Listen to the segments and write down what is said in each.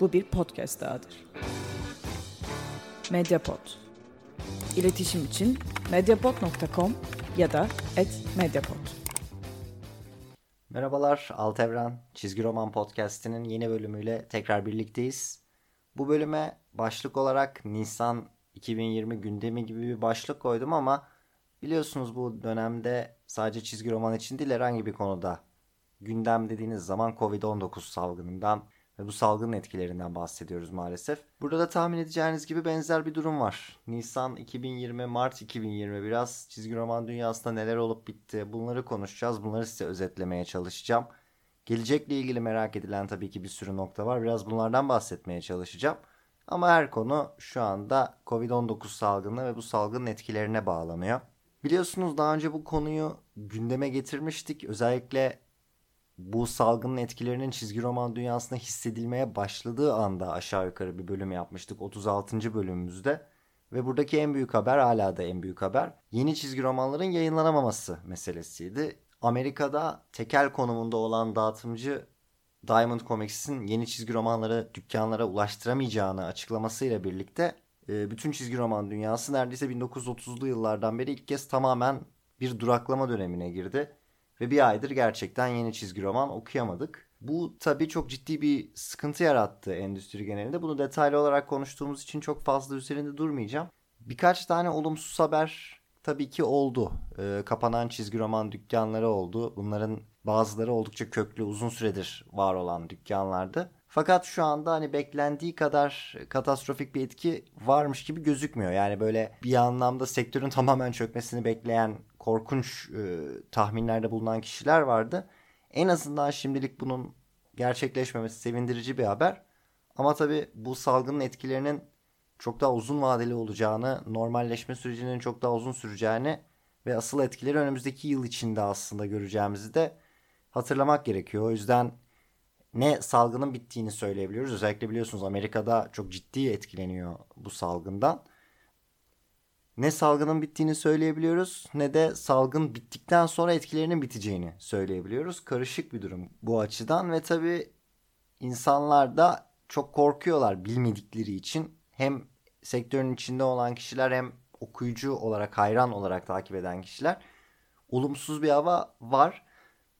Bu bir podcast dahadır. Mediapod. İletişim için mediapod.com ya da @mediapod. Merhabalar Altevren Çizgi Roman Podcast'inin yeni bölümüyle tekrar birlikteyiz. Bu bölüme başlık olarak Nisan 2020 gündemi gibi bir başlık koydum ama biliyorsunuz bu dönemde sadece çizgi roman için değil herhangi bir konuda gündem dediğiniz zaman Covid-19 salgınından bu salgının etkilerinden bahsediyoruz maalesef. Burada da tahmin edeceğiniz gibi benzer bir durum var. Nisan 2020, Mart 2020 biraz çizgi roman dünyasında neler olup bitti bunları konuşacağız. Bunları size özetlemeye çalışacağım. Gelecekle ilgili merak edilen tabii ki bir sürü nokta var. Biraz bunlardan bahsetmeye çalışacağım. Ama her konu şu anda Covid-19 salgını ve bu salgının etkilerine bağlanıyor. Biliyorsunuz daha önce bu konuyu gündeme getirmiştik. Özellikle bu salgının etkilerinin çizgi roman dünyasında hissedilmeye başladığı anda aşağı yukarı bir bölüm yapmıştık 36. bölümümüzde. Ve buradaki en büyük haber hala da en büyük haber yeni çizgi romanların yayınlanamaması meselesiydi. Amerika'da tekel konumunda olan dağıtımcı Diamond Comics'in yeni çizgi romanları dükkanlara ulaştıramayacağını açıklamasıyla birlikte e, bütün çizgi roman dünyası neredeyse 1930'lu yıllardan beri ilk kez tamamen bir duraklama dönemine girdi. Ve bir aydır gerçekten yeni çizgi roman okuyamadık. Bu tabii çok ciddi bir sıkıntı yarattı endüstri genelinde. Bunu detaylı olarak konuştuğumuz için çok fazla üzerinde durmayacağım. Birkaç tane olumsuz haber tabii ki oldu. Ee, kapanan çizgi roman dükkanları oldu. Bunların bazıları oldukça köklü uzun süredir var olan dükkanlardı. Fakat şu anda hani beklendiği kadar katastrofik bir etki varmış gibi gözükmüyor. Yani böyle bir anlamda sektörün tamamen çökmesini bekleyen korkunç e, tahminlerde bulunan kişiler vardı. En azından şimdilik bunun gerçekleşmemesi sevindirici bir haber. Ama tabii bu salgının etkilerinin çok daha uzun vadeli olacağını, normalleşme sürecinin çok daha uzun süreceğini ve asıl etkileri önümüzdeki yıl içinde aslında göreceğimizi de hatırlamak gerekiyor. O yüzden ne salgının bittiğini söyleyebiliyoruz. Özellikle biliyorsunuz Amerika'da çok ciddi etkileniyor bu salgından. Ne salgının bittiğini söyleyebiliyoruz ne de salgın bittikten sonra etkilerinin biteceğini söyleyebiliyoruz. Karışık bir durum bu açıdan ve tabii insanlar da çok korkuyorlar bilmedikleri için. Hem sektörün içinde olan kişiler hem okuyucu olarak hayran olarak takip eden kişiler olumsuz bir hava var.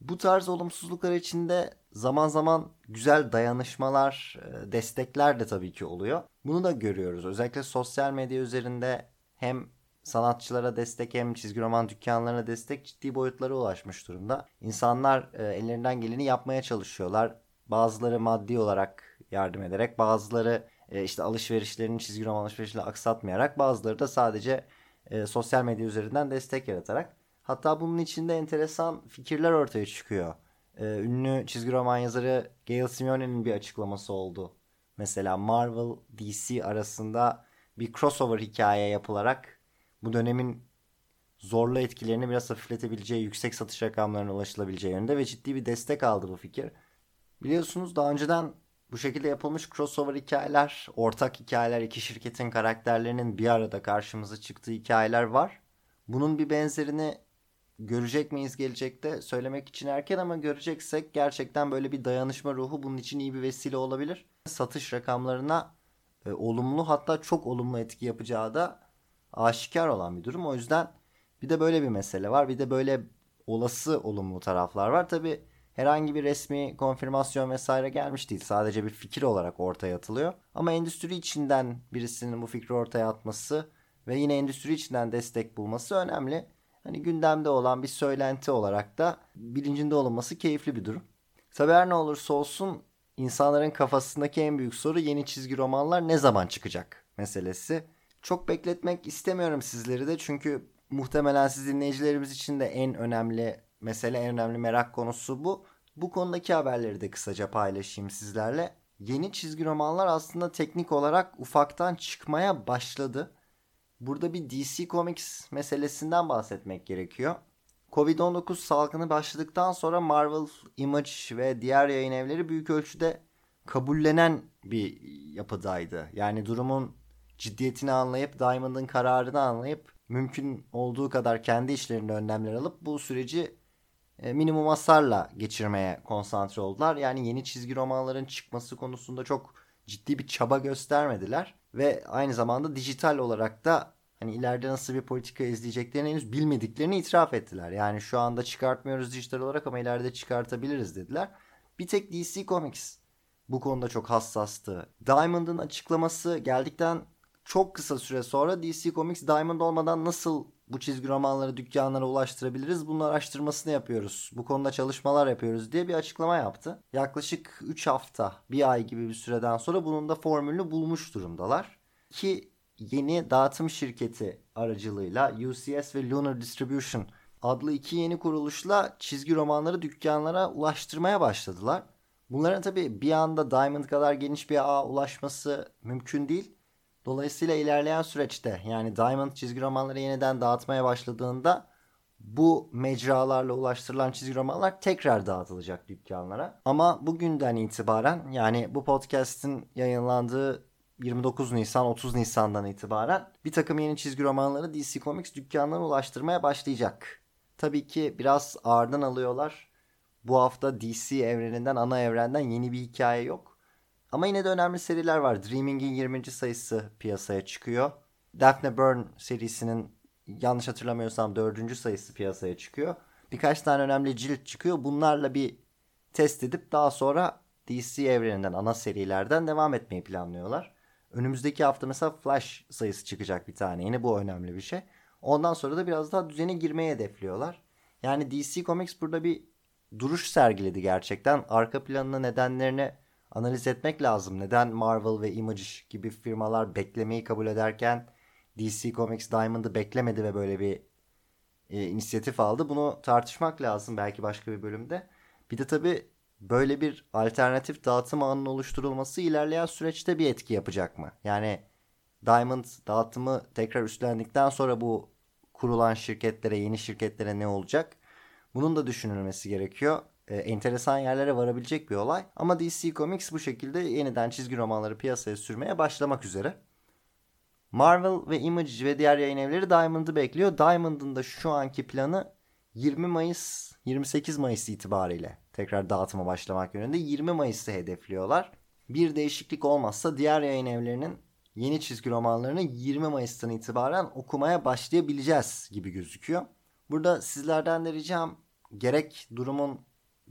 Bu tarz olumsuzluklar içinde zaman zaman güzel dayanışmalar, e, destekler de tabii ki oluyor. Bunu da görüyoruz. Özellikle sosyal medya üzerinde hem sanatçılara destek hem çizgi roman dükkanlarına destek ciddi boyutlara ulaşmış durumda. İnsanlar e, ellerinden geleni yapmaya çalışıyorlar. Bazıları maddi olarak yardım ederek, bazıları e, işte alışverişlerini çizgi roman alışverişiyle aksatmayarak, bazıları da sadece e, sosyal medya üzerinden destek yaratarak. Hatta bunun içinde enteresan fikirler ortaya çıkıyor. E, ünlü çizgi roman yazarı Gail Simeone'nin bir açıklaması oldu. Mesela Marvel, DC arasında bir crossover hikaye yapılarak bu dönemin zorlu etkilerini biraz hafifletebileceği, yüksek satış rakamlarına ulaşılabileceği yönünde ve ciddi bir destek aldı bu fikir. Biliyorsunuz daha önceden bu şekilde yapılmış crossover hikayeler, ortak hikayeler, iki şirketin karakterlerinin bir arada karşımıza çıktığı hikayeler var. Bunun bir benzerini görecek miyiz gelecekte söylemek için erken ama göreceksek gerçekten böyle bir dayanışma ruhu bunun için iyi bir vesile olabilir. Satış rakamlarına e, olumlu hatta çok olumlu etki yapacağı da aşikar olan bir durum. O yüzden bir de böyle bir mesele var. Bir de böyle olası olumlu taraflar var. Tabi herhangi bir resmi konfirmasyon vesaire gelmiş değil. Sadece bir fikir olarak ortaya atılıyor. Ama endüstri içinden birisinin bu fikri ortaya atması ve yine endüstri içinden destek bulması önemli. Hani gündemde olan bir söylenti olarak da bilincinde olunması keyifli bir durum. Tabi her ne olursa olsun insanların kafasındaki en büyük soru yeni çizgi romanlar ne zaman çıkacak meselesi. Çok bekletmek istemiyorum sizleri de çünkü muhtemelen siz dinleyicilerimiz için de en önemli mesele, en önemli merak konusu bu. Bu konudaki haberleri de kısaca paylaşayım sizlerle. Yeni çizgi romanlar aslında teknik olarak ufaktan çıkmaya başladı. Burada bir DC Comics meselesinden bahsetmek gerekiyor. Covid-19 salgını başladıktan sonra Marvel, Image ve diğer yayın evleri büyük ölçüde kabullenen bir yapıdaydı. Yani durumun ciddiyetini anlayıp Diamond'ın kararını anlayıp mümkün olduğu kadar kendi işlerinde önlemler alıp bu süreci e, minimum hasarla geçirmeye konsantre oldular. Yani yeni çizgi romanların çıkması konusunda çok ciddi bir çaba göstermediler ve aynı zamanda dijital olarak da hani ileride nasıl bir politika izleyeceklerini henüz bilmediklerini itiraf ettiler. Yani şu anda çıkartmıyoruz dijital olarak ama ileride çıkartabiliriz dediler. Bir tek DC Comics bu konuda çok hassastı. Diamond'ın açıklaması geldikten çok kısa süre sonra DC Comics Diamond olmadan nasıl bu çizgi romanları dükkanlara ulaştırabiliriz? Bunun araştırmasını yapıyoruz. Bu konuda çalışmalar yapıyoruz diye bir açıklama yaptı. Yaklaşık 3 hafta, bir ay gibi bir süreden sonra bunun da formülünü bulmuş durumdalar. Ki yeni dağıtım şirketi aracılığıyla UCS ve Lunar Distribution adlı iki yeni kuruluşla çizgi romanları dükkanlara ulaştırmaya başladılar. Bunların tabi bir anda Diamond kadar geniş bir ağa ulaşması mümkün değil. Dolayısıyla ilerleyen süreçte yani Diamond çizgi romanları yeniden dağıtmaya başladığında bu mecralarla ulaştırılan çizgi romanlar tekrar dağıtılacak dükkanlara. Ama bugünden itibaren yani bu podcast'in yayınlandığı 29 Nisan 30 Nisan'dan itibaren bir takım yeni çizgi romanları DC Comics dükkanlarına ulaştırmaya başlayacak. Tabii ki biraz ağırdan alıyorlar. Bu hafta DC evreninden ana evrenden yeni bir hikaye yok. Ama yine de önemli seriler var. Dreaming'in 20. sayısı piyasaya çıkıyor. Daphne Byrne serisinin yanlış hatırlamıyorsam 4. sayısı piyasaya çıkıyor. Birkaç tane önemli cilt çıkıyor. Bunlarla bir test edip daha sonra DC evreninden ana serilerden devam etmeyi planlıyorlar. Önümüzdeki hafta mesela Flash sayısı çıkacak bir tane. Yine bu önemli bir şey. Ondan sonra da biraz daha düzene girmeye hedefliyorlar. Yani DC Comics burada bir duruş sergiledi gerçekten. Arka planını nedenlerini analiz etmek lazım. Neden Marvel ve Image gibi firmalar beklemeyi kabul ederken DC Comics Diamond'ı beklemedi ve böyle bir e, inisiyatif aldı. Bunu tartışmak lazım belki başka bir bölümde. Bir de tabii böyle bir alternatif dağıtım ağının oluşturulması ilerleyen süreçte bir etki yapacak mı? Yani Diamond dağıtımı tekrar üstlendikten sonra bu kurulan şirketlere, yeni şirketlere ne olacak? Bunun da düşünülmesi gerekiyor. Ee, enteresan yerlere varabilecek bir olay. Ama DC Comics bu şekilde yeniden çizgi romanları piyasaya sürmeye başlamak üzere. Marvel ve Image ve diğer yayın evleri Diamond'ı bekliyor. Diamond'ın da şu anki planı 20 Mayıs 28 Mayıs itibariyle tekrar dağıtıma başlamak yönünde 20 Mayıs'ı hedefliyorlar. Bir değişiklik olmazsa diğer yayın evlerinin yeni çizgi romanlarını 20 Mayıs'tan itibaren okumaya başlayabileceğiz gibi gözüküyor. Burada sizlerden de ricam gerek durumun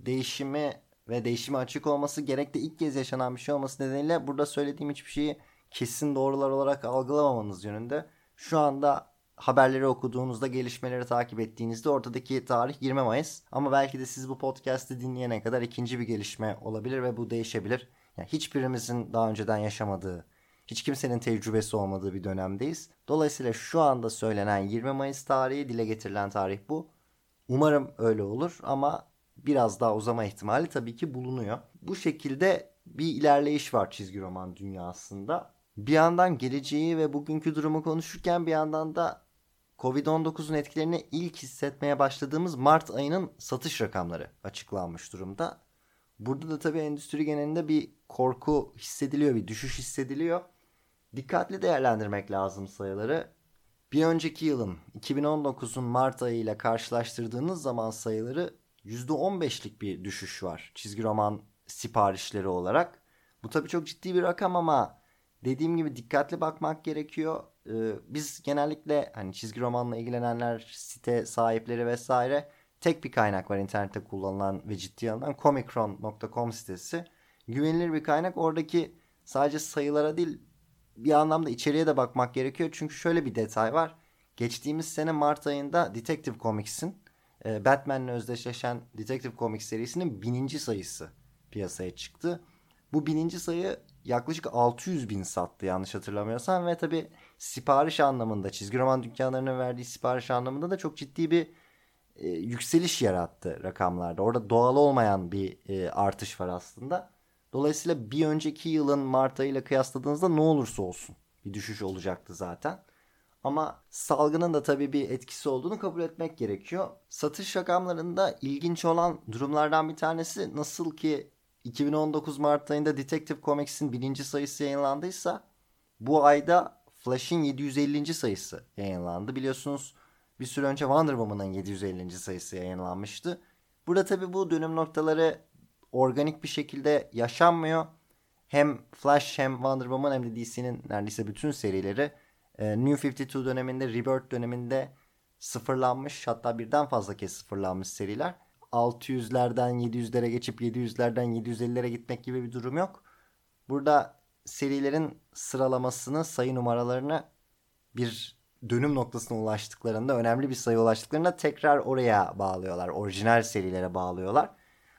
değişimi ve değişime açık olması gerek de ilk kez yaşanan bir şey olması nedeniyle burada söylediğim hiçbir şeyi kesin doğrular olarak algılamamanız yönünde. Şu anda haberleri okuduğunuzda, gelişmeleri takip ettiğinizde ortadaki tarih 20 Mayıs. Ama belki de siz bu podcast'i dinleyene kadar ikinci bir gelişme olabilir ve bu değişebilir. Yani hiçbirimizin daha önceden yaşamadığı, hiç kimsenin tecrübesi olmadığı bir dönemdeyiz. Dolayısıyla şu anda söylenen 20 Mayıs tarihi, dile getirilen tarih bu. Umarım öyle olur ama biraz daha uzama ihtimali tabii ki bulunuyor. Bu şekilde bir ilerleyiş var çizgi roman dünyasında. Bir yandan geleceği ve bugünkü durumu konuşurken bir yandan da Covid-19'un etkilerini ilk hissetmeye başladığımız Mart ayının satış rakamları açıklanmış durumda. Burada da tabii endüstri genelinde bir korku hissediliyor, bir düşüş hissediliyor. Dikkatli değerlendirmek lazım sayıları. Bir önceki yılın 2019'un Mart ayı ile karşılaştırdığınız zaman sayıları %15'lik bir düşüş var çizgi roman siparişleri olarak. Bu tabii çok ciddi bir rakam ama dediğim gibi dikkatli bakmak gerekiyor. Ee, biz genellikle hani çizgi romanla ilgilenenler, site sahipleri vesaire tek bir kaynak var internette kullanılan ve ciddiye alınan comicron.com sitesi. Güvenilir bir kaynak. Oradaki sadece sayılara değil bir anlamda içeriye de bakmak gerekiyor. Çünkü şöyle bir detay var. Geçtiğimiz sene Mart ayında Detective Comics'in e, Batman'le özdeşleşen Detective Comics serisinin bininci sayısı piyasaya çıktı. Bu bininci sayı yaklaşık 600 bin sattı yanlış hatırlamıyorsam ve tabi sipariş anlamında çizgi roman dükkanlarının verdiği sipariş anlamında da çok ciddi bir e, yükseliş yarattı rakamlarda. Orada doğal olmayan bir e, artış var aslında. Dolayısıyla bir önceki yılın Mart ayıyla kıyasladığınızda ne olursa olsun bir düşüş olacaktı zaten. Ama salgının da tabii bir etkisi olduğunu kabul etmek gerekiyor. Satış rakamlarında ilginç olan durumlardan bir tanesi nasıl ki 2019 Mart ayında Detective Comics'in birinci sayısı yayınlandıysa bu ayda Flash'in 750. sayısı yayınlandı. Biliyorsunuz bir süre önce Wonder Woman'ın 750. sayısı yayınlanmıştı. Burada tabii bu dönüm noktaları organik bir şekilde yaşanmıyor. hem Flash hem Wonder Woman hem de DC'nin neredeyse bütün serileri e, New 52 döneminde, Rebirth döneminde sıfırlanmış hatta birden fazla kez sıfırlanmış seriler. 600'lerden 700'lere geçip 700'lerden 750'lere gitmek gibi bir durum yok. Burada serilerin sıralamasını, sayı numaralarını bir dönüm noktasına ulaştıklarında, önemli bir sayı ulaştıklarında tekrar oraya bağlıyorlar. Orijinal serilere bağlıyorlar.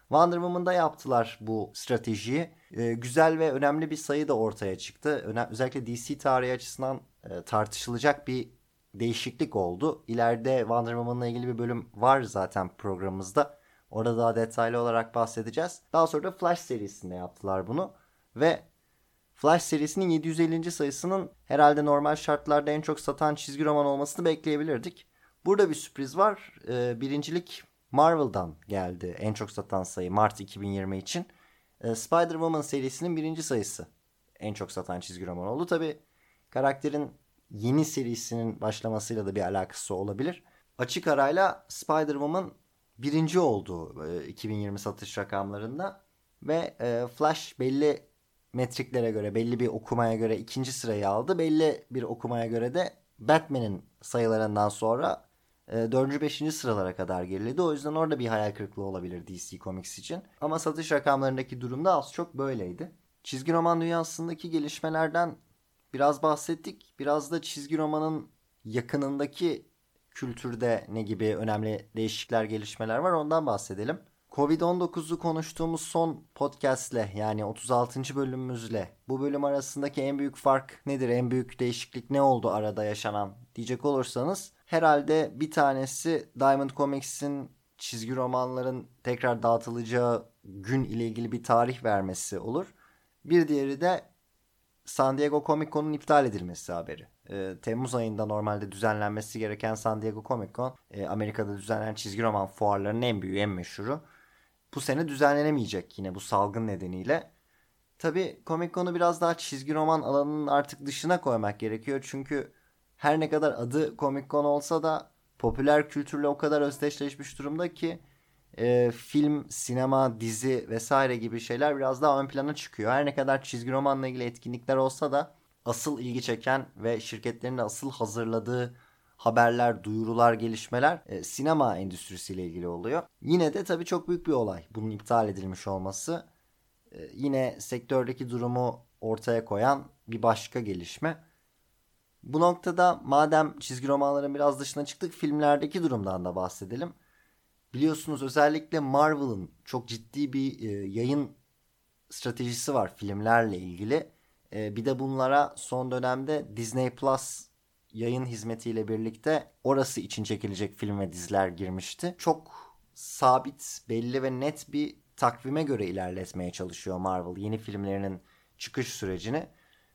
Wonder Woman'da yaptılar bu stratejiyi. Ee, güzel ve önemli bir sayı da ortaya çıktı. Öne özellikle DC tarihi açısından e, tartışılacak bir değişiklik oldu. İleride Wonder Woman'la ilgili bir bölüm var zaten programımızda. Orada daha detaylı olarak bahsedeceğiz. Daha sonra da Flash serisinde yaptılar bunu. Ve Flash serisinin 750. sayısının herhalde normal şartlarda en çok satan çizgi roman olmasını bekleyebilirdik. Burada bir sürpriz var. Ee, birincilik Marvel'dan geldi en çok satan sayı Mart 2020 için. Ee, Spider-Woman serisinin birinci sayısı en çok satan çizgi roman oldu. Tabi karakterin yeni serisinin başlamasıyla da bir alakası olabilir. Açık arayla Spider-Woman birinci oldu 2020 satış rakamlarında. Ve e, Flash belli metriklere göre, belli bir okumaya göre ikinci sırayı aldı. Belli bir okumaya göre de Batman'in sayılarından sonra e, 4. 5. sıralara kadar geriledi. O yüzden orada bir hayal kırıklığı olabilir DC Comics için. Ama satış rakamlarındaki durumda az çok böyleydi. Çizgi roman dünyasındaki gelişmelerden biraz bahsettik. Biraz da çizgi romanın yakınındaki kültürde ne gibi önemli değişiklikler, gelişmeler var ondan bahsedelim. Covid-19'u konuştuğumuz son podcastle yani 36. bölümümüzle bu bölüm arasındaki en büyük fark nedir? En büyük değişiklik ne oldu arada yaşanan diyecek olursanız herhalde bir tanesi Diamond Comics'in çizgi romanların tekrar dağıtılacağı gün ile ilgili bir tarih vermesi olur. Bir diğeri de San Diego Comic Con'un iptal edilmesi haberi. E, Temmuz ayında normalde düzenlenmesi gereken San Diego Comic Con e, Amerika'da düzenlenen çizgi roman fuarlarının en büyüğü en meşhuru. Bu sene düzenlenemeyecek yine bu salgın nedeniyle. Tabi Comic Con'u biraz daha çizgi roman alanının artık dışına koymak gerekiyor. Çünkü her ne kadar adı Comic Con olsa da popüler kültürle o kadar özdeşleşmiş durumda ki e, film, sinema, dizi vesaire gibi şeyler biraz daha ön plana çıkıyor. Her ne kadar çizgi romanla ilgili etkinlikler olsa da asıl ilgi çeken ve şirketlerin de asıl hazırladığı haberler, duyurular, gelişmeler e, sinema endüstrisiyle ilgili oluyor. Yine de tabii çok büyük bir olay bunun iptal edilmiş olması. E, yine sektördeki durumu ortaya koyan bir başka gelişme. Bu noktada madem çizgi romanların biraz dışına çıktık filmlerdeki durumdan da bahsedelim. Biliyorsunuz özellikle Marvel'ın çok ciddi bir e, yayın stratejisi var filmlerle ilgili. E, bir de bunlara son dönemde Disney Plus yayın hizmetiyle birlikte orası için çekilecek film ve diziler girmişti. Çok sabit, belli ve net bir takvime göre ilerletmeye çalışıyor Marvel yeni filmlerinin çıkış sürecini.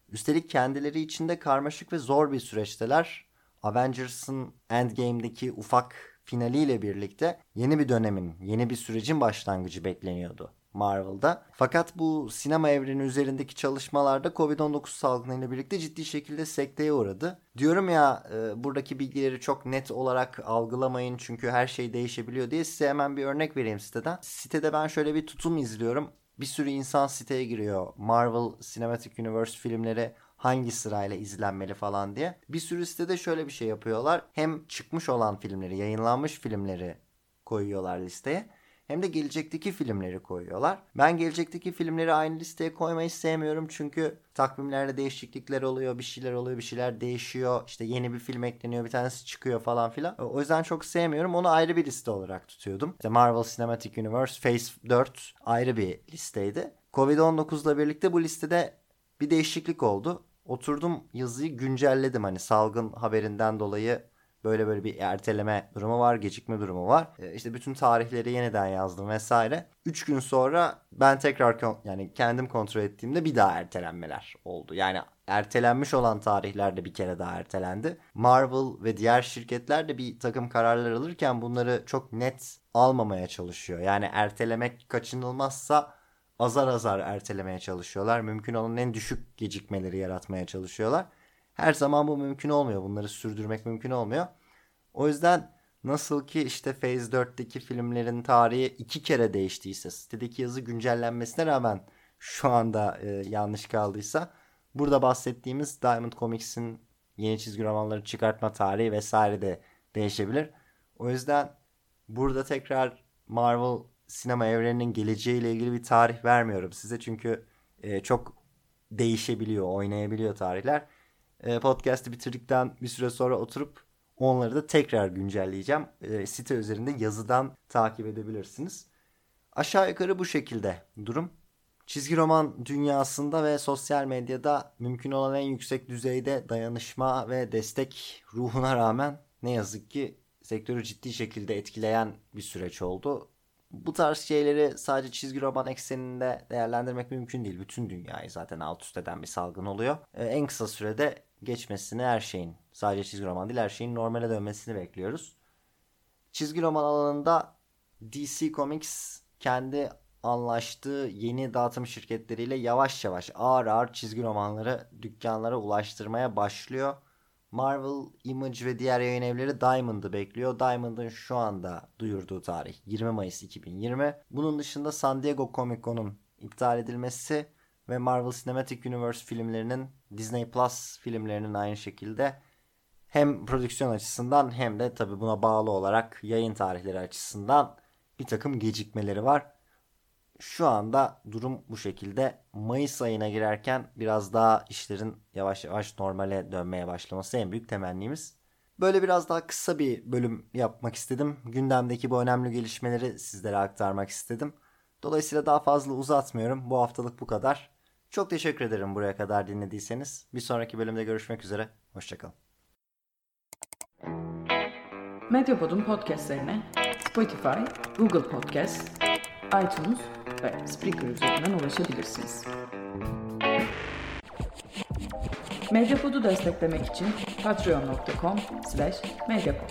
Üstelik kendileri içinde karmaşık ve zor bir süreçteler. Avengers'ın Endgame'deki ufak finaliyle birlikte yeni bir dönemin, yeni bir sürecin başlangıcı bekleniyordu Marvel'da. Fakat bu sinema evreni üzerindeki çalışmalarda Covid-19 salgınıyla birlikte ciddi şekilde sekteye uğradı. Diyorum ya e, buradaki bilgileri çok net olarak algılamayın çünkü her şey değişebiliyor diye size hemen bir örnek vereyim siteden. Sitede ben şöyle bir tutum izliyorum. Bir sürü insan siteye giriyor. Marvel Cinematic Universe filmleri hangi sırayla izlenmeli falan diye. Bir sürü sitede şöyle bir şey yapıyorlar. Hem çıkmış olan filmleri, yayınlanmış filmleri koyuyorlar listeye. Hem de gelecekteki filmleri koyuyorlar. Ben gelecekteki filmleri aynı listeye koymayı sevmiyorum çünkü takvimlerde değişiklikler oluyor, bir şeyler oluyor, bir şeyler değişiyor. İşte yeni bir film ekleniyor, bir tanesi çıkıyor falan filan. O yüzden çok sevmiyorum. Onu ayrı bir liste olarak tutuyordum. İşte Marvel Cinematic Universe Phase 4 ayrı bir listeydi. Covid-19'la birlikte bu listede bir değişiklik oldu. Oturdum yazıyı güncelledim hani salgın haberinden dolayı böyle böyle bir erteleme durumu var, gecikme durumu var. E, işte bütün tarihleri yeniden yazdım vesaire. 3 gün sonra ben tekrar yani kendim kontrol ettiğimde bir daha ertelenmeler oldu. Yani ertelenmiş olan tarihlerde bir kere daha ertelendi. Marvel ve diğer şirketler de bir takım kararlar alırken bunları çok net almamaya çalışıyor. Yani ertelemek kaçınılmazsa azar azar ertelemeye çalışıyorlar. Mümkün olan en düşük gecikmeleri yaratmaya çalışıyorlar. Her zaman bu mümkün olmuyor. Bunları sürdürmek mümkün olmuyor. O yüzden nasıl ki işte Phase 4'teki filmlerin tarihi iki kere değiştiyse sitedeki yazı güncellenmesine rağmen şu anda e, yanlış kaldıysa. Burada bahsettiğimiz Diamond Comics'in yeni çizgi romanları çıkartma tarihi vesaire de değişebilir. O yüzden burada tekrar Marvel sinema evreninin geleceğiyle ilgili bir tarih vermiyorum size. Çünkü e, çok değişebiliyor, oynayabiliyor tarihler. E, podcast'ı bitirdikten bir süre sonra oturup onları da tekrar güncelleyeceğim. E, site üzerinde yazıdan takip edebilirsiniz. Aşağı yukarı bu şekilde durum. Çizgi roman dünyasında ve sosyal medyada mümkün olan en yüksek düzeyde dayanışma ve destek ruhuna rağmen ne yazık ki sektörü ciddi şekilde etkileyen bir süreç oldu. Bu tarz şeyleri sadece çizgi roman ekseninde değerlendirmek mümkün değil. Bütün dünyayı zaten alt üst eden bir salgın oluyor. Ee, en kısa sürede geçmesini her şeyin, sadece çizgi roman değil her şeyin normale dönmesini bekliyoruz. Çizgi roman alanında DC Comics kendi anlaştığı yeni dağıtım şirketleriyle yavaş yavaş ağır ağır çizgi romanları dükkanlara ulaştırmaya başlıyor. Marvel, Image ve diğer yayın evleri Diamond'ı bekliyor. Diamond'ın şu anda duyurduğu tarih 20 Mayıs 2020. Bunun dışında San Diego Comic Con'un iptal edilmesi ve Marvel Cinematic Universe filmlerinin Disney Plus filmlerinin aynı şekilde hem prodüksiyon açısından hem de tabi buna bağlı olarak yayın tarihleri açısından bir takım gecikmeleri var. Şu anda durum bu şekilde. Mayıs ayına girerken biraz daha işlerin yavaş yavaş normale dönmeye başlaması en büyük temennimiz. Böyle biraz daha kısa bir bölüm yapmak istedim. Gündemdeki bu önemli gelişmeleri sizlere aktarmak istedim. Dolayısıyla daha fazla uzatmıyorum. Bu haftalık bu kadar. Çok teşekkür ederim buraya kadar dinlediyseniz. Bir sonraki bölümde görüşmek üzere. Hoşçakalın. Medyapod'un podcastlerine Spotify, Google Podcast, iTunes ve Spreaker üzerinden ulaşabilirsiniz. Medyapod'u desteklemek için patreon.com slash medyapod.